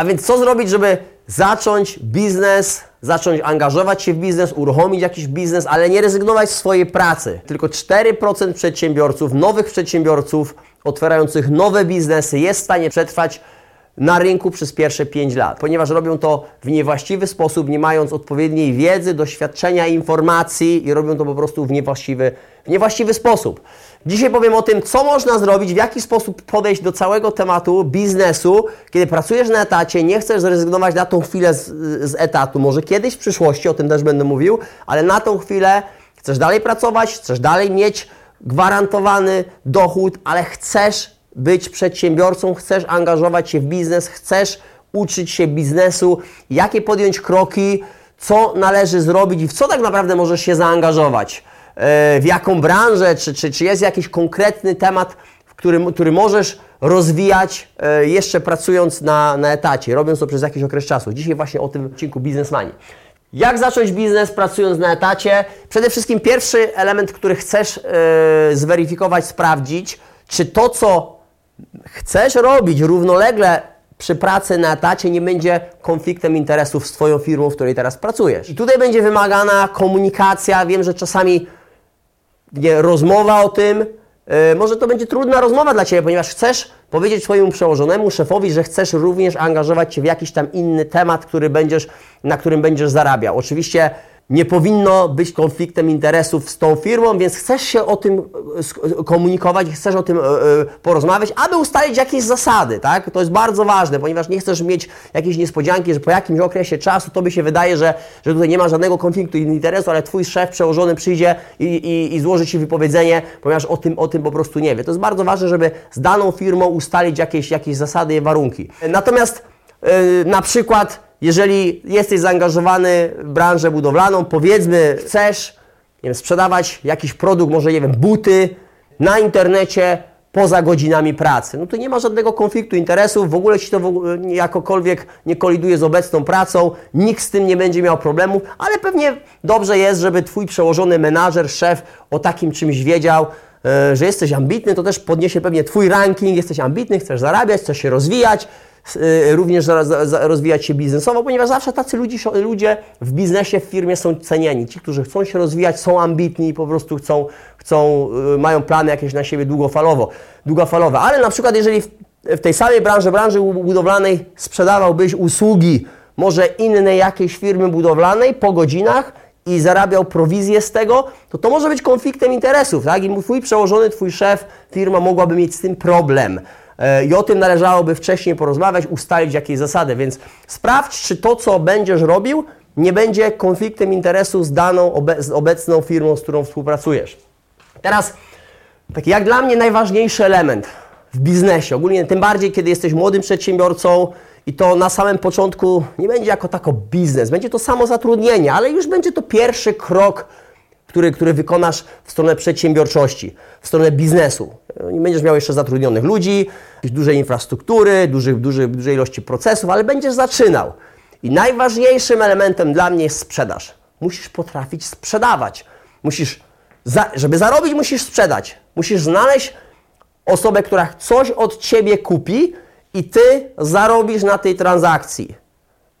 A więc co zrobić, żeby zacząć biznes, zacząć angażować się w biznes, uruchomić jakiś biznes, ale nie rezygnować z swojej pracy. Tylko 4% przedsiębiorców, nowych przedsiębiorców, otwierających nowe biznesy jest w stanie przetrwać na rynku przez pierwsze 5 lat, ponieważ robią to w niewłaściwy sposób, nie mając odpowiedniej wiedzy, doświadczenia, informacji i robią to po prostu w niewłaściwy, w niewłaściwy sposób. Dzisiaj powiem o tym, co można zrobić, w jaki sposób podejść do całego tematu biznesu, kiedy pracujesz na etacie, nie chcesz zrezygnować na tą chwilę z, z etatu, może kiedyś w przyszłości, o tym też będę mówił, ale na tą chwilę chcesz dalej pracować, chcesz dalej mieć gwarantowany dochód, ale chcesz być przedsiębiorcą, chcesz angażować się w biznes, chcesz uczyć się biznesu, jakie podjąć kroki, co należy zrobić i w co tak naprawdę możesz się zaangażować, w jaką branżę, czy, czy, czy jest jakiś konkretny temat, w którym, który możesz rozwijać e, jeszcze pracując na, na etacie, robiąc to przez jakiś okres czasu. Dzisiaj właśnie o tym odcinku Biznesmani. Jak zacząć biznes pracując na etacie? Przede wszystkim pierwszy element, który chcesz yy, zweryfikować, sprawdzić, czy to, co chcesz robić równolegle przy pracy na etacie nie będzie konfliktem interesów z Twoją firmą, w której teraz pracujesz. I tutaj będzie wymagana komunikacja. Wiem, że czasami rozmowa o tym, yy, może to będzie trudna rozmowa dla Ciebie, ponieważ chcesz powiedzieć swojemu przełożonemu, szefowi, że chcesz również angażować się w jakiś tam inny temat, który będziesz, na którym będziesz zarabiał. Oczywiście nie powinno być konfliktem interesów z tą firmą, więc chcesz się o tym e, komunikować, chcesz o tym e, e, porozmawiać, aby ustalić jakieś zasady, tak? To jest bardzo ważne, ponieważ nie chcesz mieć jakiejś niespodzianki, że po jakimś okresie czasu tobie się wydaje, że, że tutaj nie ma żadnego konfliktu interesu, ale twój szef przełożony przyjdzie i, i, i złoży ci wypowiedzenie, ponieważ o tym, o tym po prostu nie wie. To jest bardzo ważne, żeby z daną firmą ustalić jakieś, jakieś zasady i warunki. Natomiast yy, na przykład jeżeli jesteś zaangażowany w branżę budowlaną, powiedzmy, chcesz nie wiem, sprzedawać jakiś produkt, może nie wiem, buty na internecie poza godzinami pracy, no to nie ma żadnego konfliktu interesów, w ogóle Ci to jakokolwiek nie koliduje z obecną pracą, nikt z tym nie będzie miał problemów, ale pewnie dobrze jest, żeby Twój przełożony menadżer, szef o takim czymś wiedział, e, że jesteś ambitny, to też podniesie pewnie Twój ranking, jesteś ambitny, chcesz zarabiać, chcesz się rozwijać, również rozwijać się biznesowo, ponieważ zawsze tacy ludzie, ludzie w biznesie, w firmie są cenieni. Ci, którzy chcą się rozwijać, są ambitni i po prostu chcą, chcą y, mają plany jakieś na siebie długofalowo, długofalowe. Ale na przykład, jeżeli w tej samej branży, branży budowlanej sprzedawałbyś usługi może innej jakiejś firmy budowlanej po godzinach, i zarabiał prowizję z tego, to to może być konfliktem interesów, tak? I twój przełożony, twój szef, firma mogłaby mieć z tym problem. E, i o tym należałoby wcześniej porozmawiać, ustalić jakieś zasady, więc sprawdź, czy to, co będziesz robił, nie będzie konfliktem interesu z daną obe z obecną firmą, z którą współpracujesz. Teraz, taki jak dla mnie najważniejszy element w biznesie, ogólnie tym bardziej, kiedy jesteś młodym przedsiębiorcą i to na samym początku nie będzie jako tako biznes, będzie to samo zatrudnienie, ale już będzie to pierwszy krok który, który wykonasz w stronę przedsiębiorczości, w stronę biznesu. Nie będziesz miał jeszcze zatrudnionych ludzi, dużej infrastruktury, dużej, dużej, dużej ilości procesów, ale będziesz zaczynał. I najważniejszym elementem dla mnie jest sprzedaż. Musisz potrafić sprzedawać. Musisz, za, żeby zarobić, musisz sprzedać. Musisz znaleźć osobę, która coś od ciebie kupi i ty zarobisz na tej transakcji.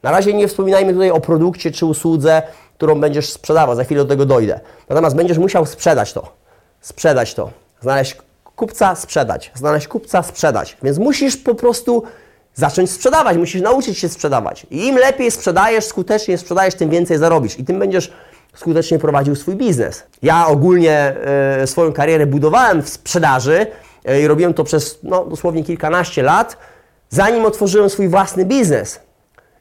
Na razie nie wspominajmy tutaj o produkcie czy usłudze, którą będziesz sprzedawał. Za chwilę do tego dojdę. Natomiast będziesz musiał sprzedać to. Sprzedać to. Znaleźć kupca, sprzedać. Znaleźć kupca, sprzedać. Więc musisz po prostu zacząć sprzedawać. Musisz nauczyć się sprzedawać. I im lepiej sprzedajesz, skutecznie sprzedajesz, tym więcej zarobisz. I tym będziesz skutecznie prowadził swój biznes. Ja ogólnie e, swoją karierę budowałem w sprzedaży e, i robiłem to przez no, dosłownie kilkanaście lat, zanim otworzyłem swój własny biznes.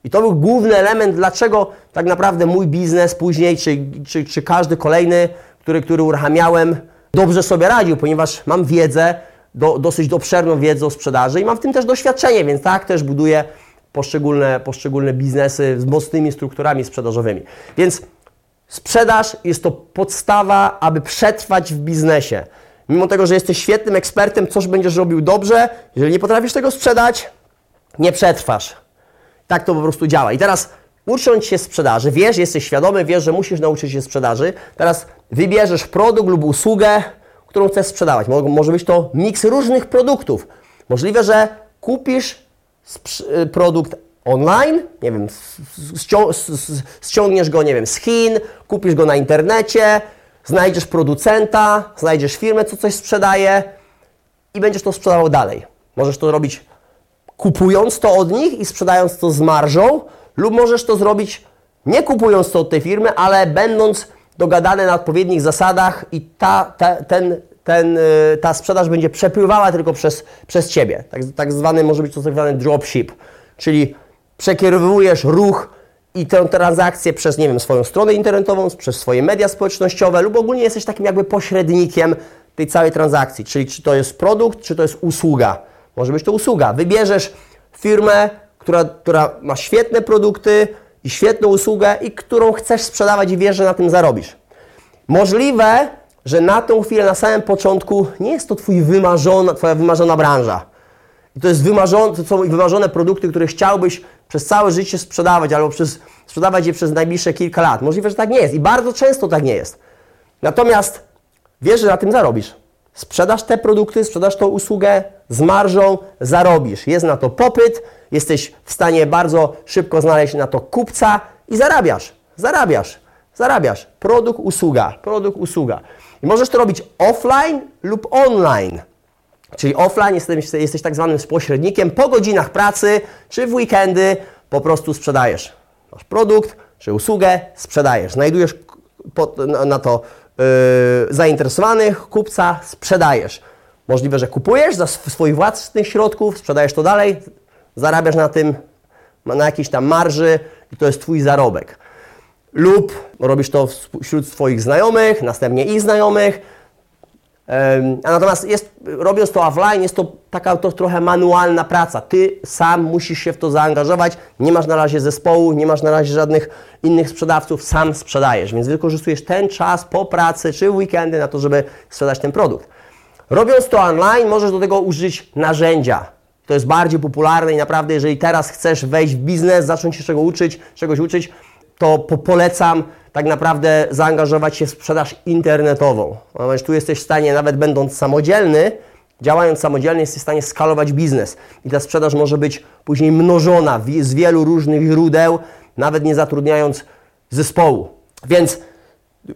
I to był główny element, dlaczego tak naprawdę mój biznes później, czy, czy, czy każdy kolejny, który, który uruchamiałem, dobrze sobie radził, ponieważ mam wiedzę, do, dosyć obszerną wiedzę o sprzedaży i mam w tym też doświadczenie, więc tak też buduję poszczególne, poszczególne biznesy z mocnymi strukturami sprzedażowymi. Więc sprzedaż jest to podstawa, aby przetrwać w biznesie. Mimo tego, że jesteś świetnym ekspertem, coś będziesz robił dobrze, jeżeli nie potrafisz tego sprzedać, nie przetrwasz. Tak to po prostu działa. I teraz ucząc się sprzedaży, wiesz, jesteś świadomy, wiesz, że musisz nauczyć się sprzedaży. Teraz wybierzesz produkt lub usługę, którą chcesz sprzedawać. Może być to miks różnych produktów. Możliwe, że kupisz produkt online, nie wiem, ściągniesz go, nie wiem, z Chin, kupisz go na internecie, znajdziesz producenta, znajdziesz firmę, co coś sprzedaje i będziesz to sprzedawał dalej. Możesz to robić kupując to od nich i sprzedając to z marżą, lub możesz to zrobić nie kupując to od tej firmy, ale będąc dogadany na odpowiednich zasadach i ta, ten, ten, y, ta sprzedaż będzie przepływała tylko przez, przez Ciebie. Tak, tak zwany może być to tak zwany dropship, czyli przekierowujesz ruch i tę transakcję przez, nie wiem, swoją stronę internetową, przez swoje media społecznościowe lub ogólnie jesteś takim jakby pośrednikiem tej całej transakcji, czyli czy to jest produkt, czy to jest usługa. Może być to usługa. Wybierzesz firmę, która, która ma świetne produkty i świetną usługę i którą chcesz sprzedawać i wiesz, że na tym zarobisz. Możliwe, że na tą chwilę, na samym początku nie jest to twój wymarzona, Twoja wymarzona branża. I to, jest wymarzone, to są wymarzone produkty, które chciałbyś przez całe życie sprzedawać albo przez, sprzedawać je przez najbliższe kilka lat. Możliwe, że tak nie jest i bardzo często tak nie jest. Natomiast wiesz, że na tym zarobisz. Sprzedasz te produkty, sprzedasz tą usługę z marżą, zarobisz. Jest na to popyt, jesteś w stanie bardzo szybko znaleźć na to kupca i zarabiasz. Zarabiasz. Zarabiasz. Produkt, usługa. Produkt, usługa. I możesz to robić offline lub online. Czyli offline jesteś, jesteś tak zwanym pośrednikiem po godzinach pracy czy w weekendy po prostu sprzedajesz. Masz produkt czy usługę, sprzedajesz. Znajdujesz na to zainteresowanych, kupca, sprzedajesz. Możliwe, że kupujesz za swoich własnych środków, sprzedajesz to dalej, zarabiasz na tym, na jakiejś tam marży i to jest Twój zarobek. Lub robisz to wśród swoich znajomych, następnie ich znajomych, a natomiast jest, robiąc to offline, jest to taka to trochę manualna praca. Ty sam musisz się w to zaangażować. Nie masz na razie zespołu, nie masz na razie żadnych innych sprzedawców, sam sprzedajesz, więc wykorzystujesz ten czas po pracy czy w weekendy na to, żeby sprzedać ten produkt. Robiąc to online, możesz do tego użyć narzędzia. To jest bardziej popularne i naprawdę, jeżeli teraz chcesz wejść w biznes, zacząć się czego uczyć, czegoś uczyć, to po polecam tak naprawdę zaangażować się w sprzedaż internetową. Ponieważ tu jesteś w stanie, nawet będąc samodzielny, działając samodzielnie, jesteś w stanie skalować biznes. I ta sprzedaż może być później mnożona z wielu różnych źródeł, nawet nie zatrudniając zespołu. Więc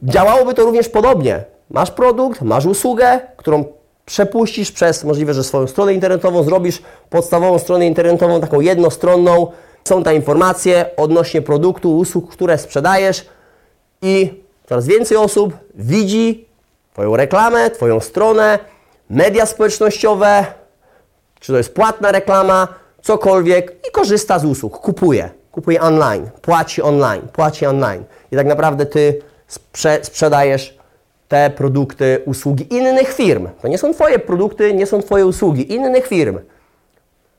działałoby to również podobnie. Masz produkt, masz usługę, którą przepuścisz przez możliwe, że swoją stronę internetową, zrobisz podstawową stronę internetową, taką jednostronną. Są tam informacje odnośnie produktu, usług, które sprzedajesz i coraz więcej osób widzi Twoją reklamę, Twoją stronę, media społecznościowe, czy to jest płatna reklama, cokolwiek i korzysta z usług, kupuje. Kupuje online, płaci online, płaci online. I tak naprawdę Ty sprze sprzedajesz te produkty, usługi innych firm. To nie są Twoje produkty, nie są Twoje usługi, innych firm.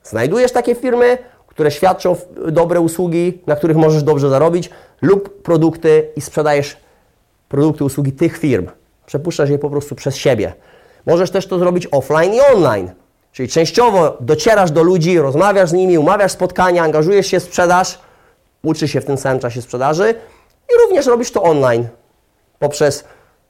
Znajdujesz takie firmy, które świadczą dobre usługi, na których możesz dobrze zarobić, lub produkty i sprzedajesz produkty, usługi tych firm. Przepuszczasz je po prostu przez siebie. Możesz też to zrobić offline i online. Czyli częściowo docierasz do ludzi, rozmawiasz z nimi, umawiasz spotkania, angażujesz się w sprzedaż, uczysz się w tym samym czasie sprzedaży i również robisz to online poprzez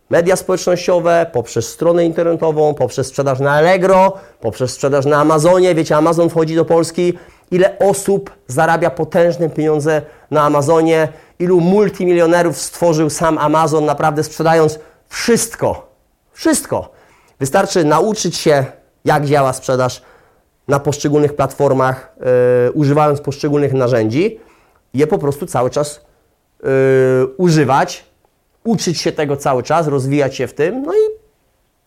media społecznościowe, poprzez stronę internetową, poprzez sprzedaż na Allegro, poprzez sprzedaż na Amazonie. Wiecie, Amazon wchodzi do Polski. Ile osób zarabia potężne pieniądze na Amazonie? Ilu multimilionerów stworzył sam Amazon, naprawdę sprzedając wszystko. Wszystko. Wystarczy nauczyć się, jak działa sprzedaż na poszczególnych platformach, yy, używając poszczególnych narzędzi, je po prostu cały czas yy, używać uczyć się tego cały czas, rozwijać się w tym, no i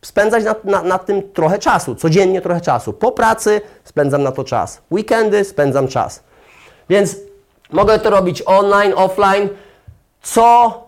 spędzać nad, na, na tym trochę czasu, codziennie trochę czasu. Po pracy spędzam na to czas, weekendy spędzam czas. Więc mogę to robić online, offline, co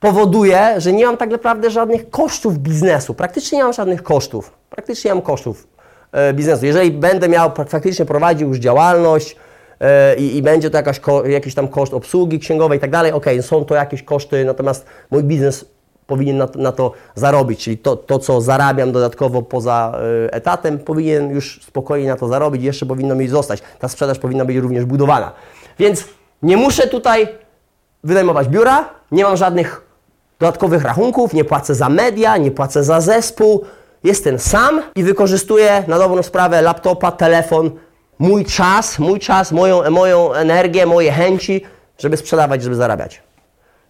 powoduje, że nie mam tak naprawdę żadnych kosztów biznesu. Praktycznie nie mam żadnych kosztów. Praktycznie nie mam kosztów e, biznesu. Jeżeli będę miał faktycznie prowadził już działalność, E, i, i będzie to jakaś, jakiś tam koszt obsługi księgowej i tak dalej, ok, są to jakieś koszty, natomiast mój biznes powinien na to, na to zarobić, czyli to, to, co zarabiam dodatkowo poza y, etatem, powinien już spokojnie na to zarobić, jeszcze powinno mi zostać. Ta sprzedaż powinna być również budowana. Więc nie muszę tutaj wynajmować biura, nie mam żadnych dodatkowych rachunków, nie płacę za media, nie płacę za zespół, jestem sam i wykorzystuję na dobrą sprawę laptopa, telefon mój czas, mój czas, moją, moją energię, moje chęci, żeby sprzedawać, żeby zarabiać.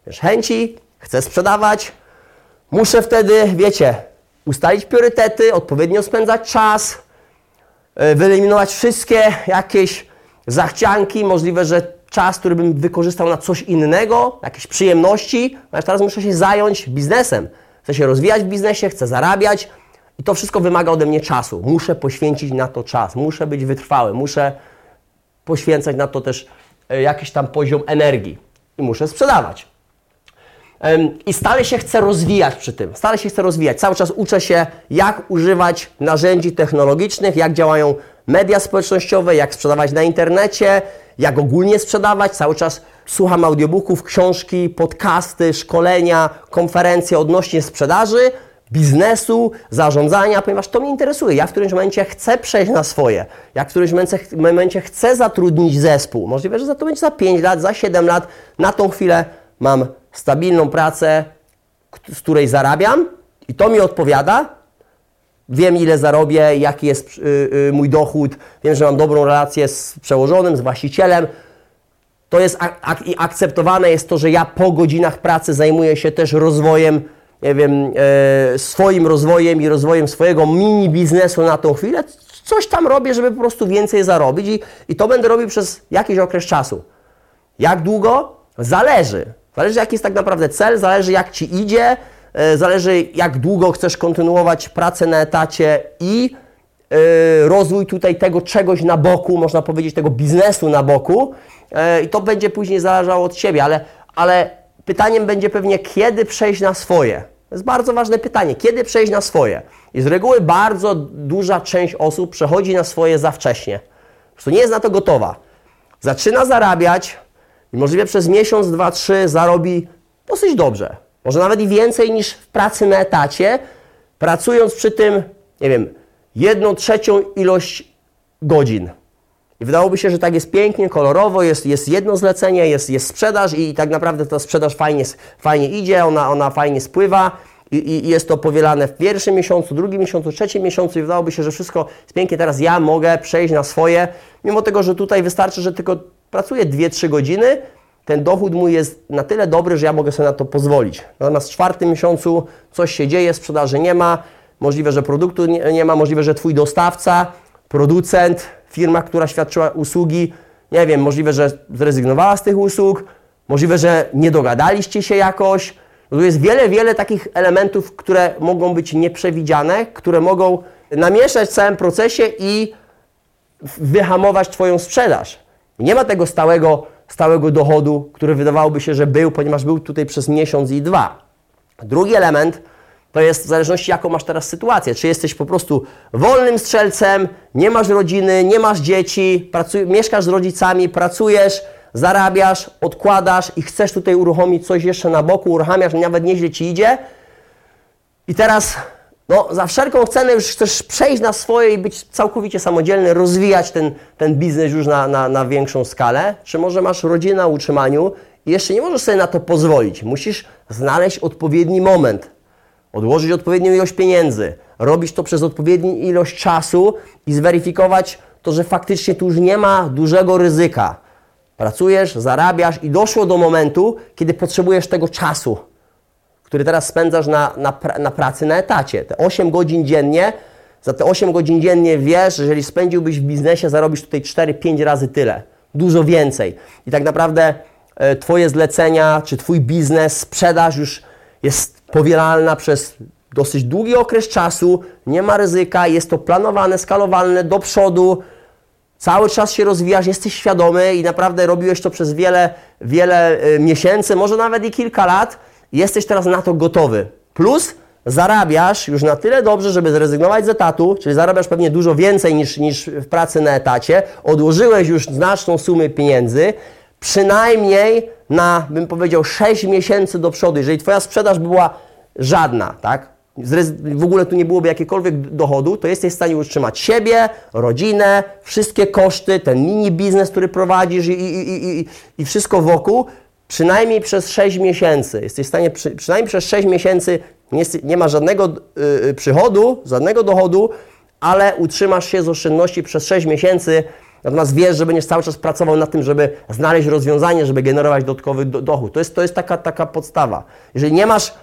Wiesz, chęci, chcę sprzedawać, muszę wtedy, wiecie, ustalić priorytety, odpowiednio spędzać czas, e, wyeliminować wszystkie jakieś zachcianki, możliwe, że czas, który bym wykorzystał na coś innego, jakieś przyjemności, a teraz muszę się zająć biznesem. Chcę się rozwijać w biznesie, chcę zarabiać i to wszystko wymaga ode mnie czasu. Muszę poświęcić na to czas, muszę być wytrwały, muszę poświęcać na to też e, jakiś tam poziom energii i muszę sprzedawać. I stale się chcę rozwijać przy tym, stale się chcę rozwijać. Cały czas uczę się, jak używać narzędzi technologicznych, jak działają media społecznościowe, jak sprzedawać na internecie, jak ogólnie sprzedawać. Cały czas słucham audiobooków, książki, podcasty, szkolenia, konferencje odnośnie sprzedaży, biznesu, zarządzania, ponieważ to mnie interesuje. Ja w którymś momencie chcę przejść na swoje. Ja w którymś momencie chcę zatrudnić zespół. Możliwe, że to będzie za 5 lat, za 7 lat. Na tą chwilę mam stabilną pracę, z której zarabiam i to mi odpowiada. Wiem, ile zarobię, jaki jest y, y, mój dochód, wiem, że mam dobrą relację z przełożonym, z właścicielem. To jest ak i akceptowane jest to, że ja po godzinach pracy zajmuję się też rozwojem, nie wiem, e, swoim rozwojem i rozwojem swojego mini biznesu na tą chwilę. Coś tam robię, żeby po prostu więcej zarobić i, i to będę robił przez jakiś okres czasu. Jak długo? Zależy. Zależy, jaki jest tak naprawdę cel, zależy, jak ci idzie, e, zależy, jak długo chcesz kontynuować pracę na etacie i e, rozwój tutaj tego czegoś na boku, można powiedzieć, tego biznesu na boku. E, I to będzie później zależało od Ciebie, ale, ale pytaniem będzie pewnie, kiedy przejść na swoje. To jest bardzo ważne pytanie, kiedy przejść na swoje. I z reguły bardzo duża część osób przechodzi na swoje za wcześnie. Po prostu nie jest na to gotowa. Zaczyna zarabiać, i możliwie przez miesiąc, dwa, trzy zarobi dosyć dobrze. Może nawet i więcej niż w pracy na etacie, pracując przy tym, nie wiem, jedną trzecią ilość godzin. I wydałoby się, że tak jest pięknie, kolorowo, jest, jest jedno zlecenie, jest, jest sprzedaż i tak naprawdę ta sprzedaż fajnie, fajnie idzie, ona, ona fajnie spływa i, i jest to powielane w pierwszym miesiącu, drugim miesiącu, trzecim miesiącu i wydałoby się, że wszystko jest pięknie. Teraz ja mogę przejść na swoje, mimo tego, że tutaj wystarczy, że tylko pracuję 2-3 godziny, ten dochód mój jest na tyle dobry, że ja mogę sobie na to pozwolić. Natomiast w czwartym miesiącu coś się dzieje, sprzedaży nie ma, możliwe, że produktu nie, nie ma, możliwe, że Twój dostawca, producent, firma, która świadczyła usługi, nie wiem, możliwe, że zrezygnowała z tych usług, możliwe, że nie dogadaliście się jakoś. Tu jest wiele, wiele takich elementów, które mogą być nieprzewidziane, które mogą namieszać w całym procesie i wyhamować Twoją sprzedaż. Nie ma tego stałego, stałego dochodu, który wydawałoby się, że był, ponieważ był tutaj przez miesiąc i dwa. Drugi element to jest w zależności, jaką masz teraz sytuację. Czy jesteś po prostu wolnym strzelcem, nie masz rodziny, nie masz dzieci, pracuj, mieszkasz z rodzicami, pracujesz, zarabiasz, odkładasz i chcesz tutaj uruchomić coś jeszcze na boku, uruchamiasz, nawet nieźle ci idzie. I teraz no, za wszelką cenę już chcesz przejść na swoje i być całkowicie samodzielny, rozwijać ten, ten biznes już na, na, na większą skalę, czy może masz rodzinę na utrzymaniu i jeszcze nie możesz sobie na to pozwolić. Musisz znaleźć odpowiedni moment, odłożyć odpowiednią ilość pieniędzy, robić to przez odpowiednią ilość czasu i zweryfikować to, że faktycznie tu już nie ma dużego ryzyka. Pracujesz, zarabiasz i doszło do momentu, kiedy potrzebujesz tego czasu który teraz spędzasz na, na, na pracy na etacie. Te 8 godzin dziennie, za te 8 godzin dziennie wiesz, że jeżeli spędziłbyś w biznesie, zarobisz tutaj 4-5 razy tyle. Dużo więcej. I tak naprawdę e, Twoje zlecenia, czy Twój biznes, sprzedaż już jest powielalna przez dosyć długi okres czasu, nie ma ryzyka, jest to planowane, skalowalne do przodu, cały czas się rozwijasz, jesteś świadomy i naprawdę robiłeś to przez wiele, wiele e, miesięcy, może nawet i kilka lat jesteś teraz na to gotowy. Plus zarabiasz już na tyle dobrze, żeby zrezygnować z etatu, czyli zarabiasz pewnie dużo więcej niż, niż w pracy na etacie, odłożyłeś już znaczną sumę pieniędzy, przynajmniej na, bym powiedział, 6 miesięcy do przodu. Jeżeli Twoja sprzedaż by była żadna, tak? w ogóle tu nie byłoby jakiegokolwiek dochodu, to jesteś w stanie utrzymać siebie, rodzinę, wszystkie koszty, ten mini biznes, który prowadzisz i, i, i, i wszystko wokół, przynajmniej przez 6 miesięcy. Jesteś w stanie przy, przynajmniej przez 6 miesięcy nie, nie ma żadnego y, przychodu, żadnego dochodu, ale utrzymasz się z oszczędności przez 6 miesięcy Natomiast wiesz, że będziesz cały czas pracował nad tym, żeby znaleźć rozwiązanie, żeby generować dodatkowy do, dochód. To jest, to jest taka, taka podstawa. Jeżeli nie masz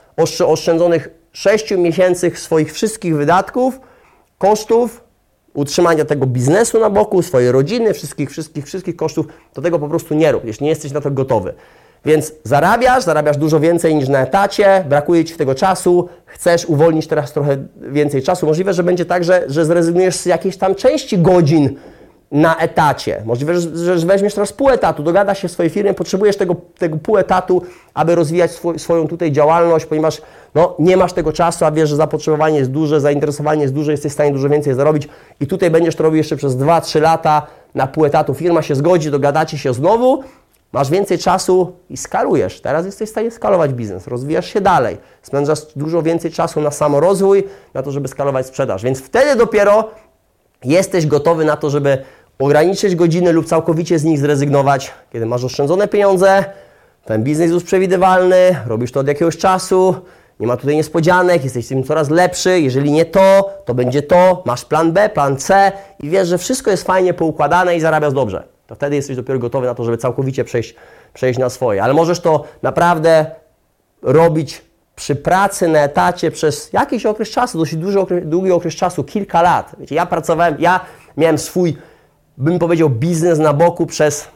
oszczędzonych 6 miesięcy swoich wszystkich wydatków, kosztów, utrzymania tego biznesu na boku, swojej rodziny, wszystkich, wszystkich, wszystkich kosztów, to tego po prostu nie rób, jeśli nie jesteś na to gotowy. Więc zarabiasz, zarabiasz dużo więcej niż na etacie, brakuje Ci tego czasu, chcesz uwolnić teraz trochę więcej czasu. Możliwe, że będzie tak, że, że zrezygnujesz z jakiejś tam części godzin na etacie. Możliwe, że, że weźmiesz teraz pół etatu, dogadasz się w swojej firmie, potrzebujesz tego, tego pół etatu, aby rozwijać swój, swoją tutaj działalność, ponieważ no, nie masz tego czasu, a wiesz, że zapotrzebowanie jest duże, zainteresowanie jest duże, jesteś w stanie dużo więcej zarobić i tutaj będziesz to robił jeszcze przez 2-3 lata na pół etatu. Firma się zgodzi, dogadacie się znowu, masz więcej czasu i skalujesz. Teraz jesteś w stanie skalować biznes, rozwijasz się dalej, spędzasz dużo więcej czasu na samorozwój, na to, żeby skalować sprzedaż. Więc wtedy dopiero jesteś gotowy na to, żeby ograniczyć godziny lub całkowicie z nich zrezygnować, kiedy masz oszczędzone pieniądze, ten biznes jest przewidywalny, robisz to od jakiegoś czasu, nie ma tutaj niespodzianek, jesteś tym coraz lepszy. Jeżeli nie to, to będzie to, masz plan B, plan C i wiesz, że wszystko jest fajnie poukładane i zarabiasz dobrze. To wtedy jesteś dopiero gotowy na to, żeby całkowicie przejść, przejść na swoje. Ale możesz to naprawdę robić przy pracy na etacie przez jakiś okres czasu, dosyć duży okres, długi okres czasu, kilka lat. Wiecie, ja pracowałem, ja miałem swój, bym powiedział, biznes na boku przez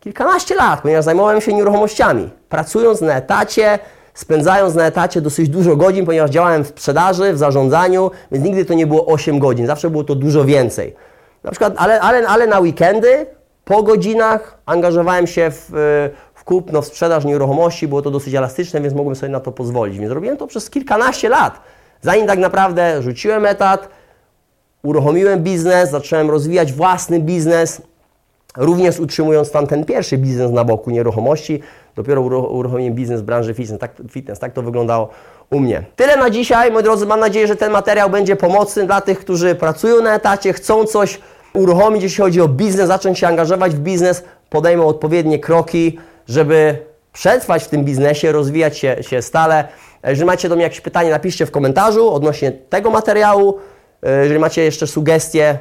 kilkanaście lat, ponieważ zajmowałem się nieruchomościami. Pracując na etacie, spędzając na etacie dosyć dużo godzin, ponieważ działałem w sprzedaży, w zarządzaniu, więc nigdy to nie było 8 godzin, zawsze było to dużo więcej. Na przykład, ale, ale, ale na weekendy, po godzinach angażowałem się w, w kupno, w sprzedaż nieruchomości, było to dosyć elastyczne, więc mogłem sobie na to pozwolić. Więc robiłem to przez kilkanaście lat, zanim tak naprawdę rzuciłem etat, uruchomiłem biznes, zacząłem rozwijać własny biznes, również utrzymując tam ten pierwszy biznes na boku nieruchomości, dopiero uruchomiłem biznes w branży fitness. Tak, fitness. tak to wyglądało u mnie. Tyle na dzisiaj, moi drodzy. Mam nadzieję, że ten materiał będzie pomocny dla tych, którzy pracują na etacie, chcą coś uruchomić, jeśli chodzi o biznes, zacząć się angażować w biznes, podejmą odpowiednie kroki, żeby przetrwać w tym biznesie, rozwijać się, się stale. Jeżeli macie do mnie jakieś pytanie, napiszcie w komentarzu odnośnie tego materiału. Jeżeli macie jeszcze sugestie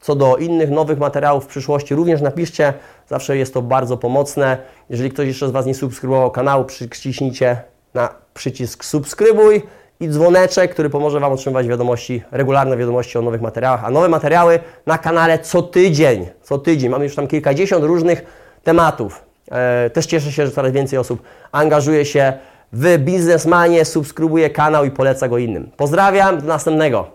co do innych nowych materiałów w przyszłości, również napiszcie. Zawsze jest to bardzo pomocne. Jeżeli ktoś jeszcze z Was nie subskrybował kanału, przyciśnijcie na przycisk subskrybuj i dzwoneczek, który pomoże Wam otrzymywać wiadomości, regularne wiadomości o nowych materiałach, a nowe materiały na kanale co tydzień. Co tydzień. Mamy już tam kilkadziesiąt różnych tematów. E, też cieszę się, że coraz więcej osób angażuje się w biznesmanie, subskrybuje kanał i poleca go innym. Pozdrawiam, do następnego.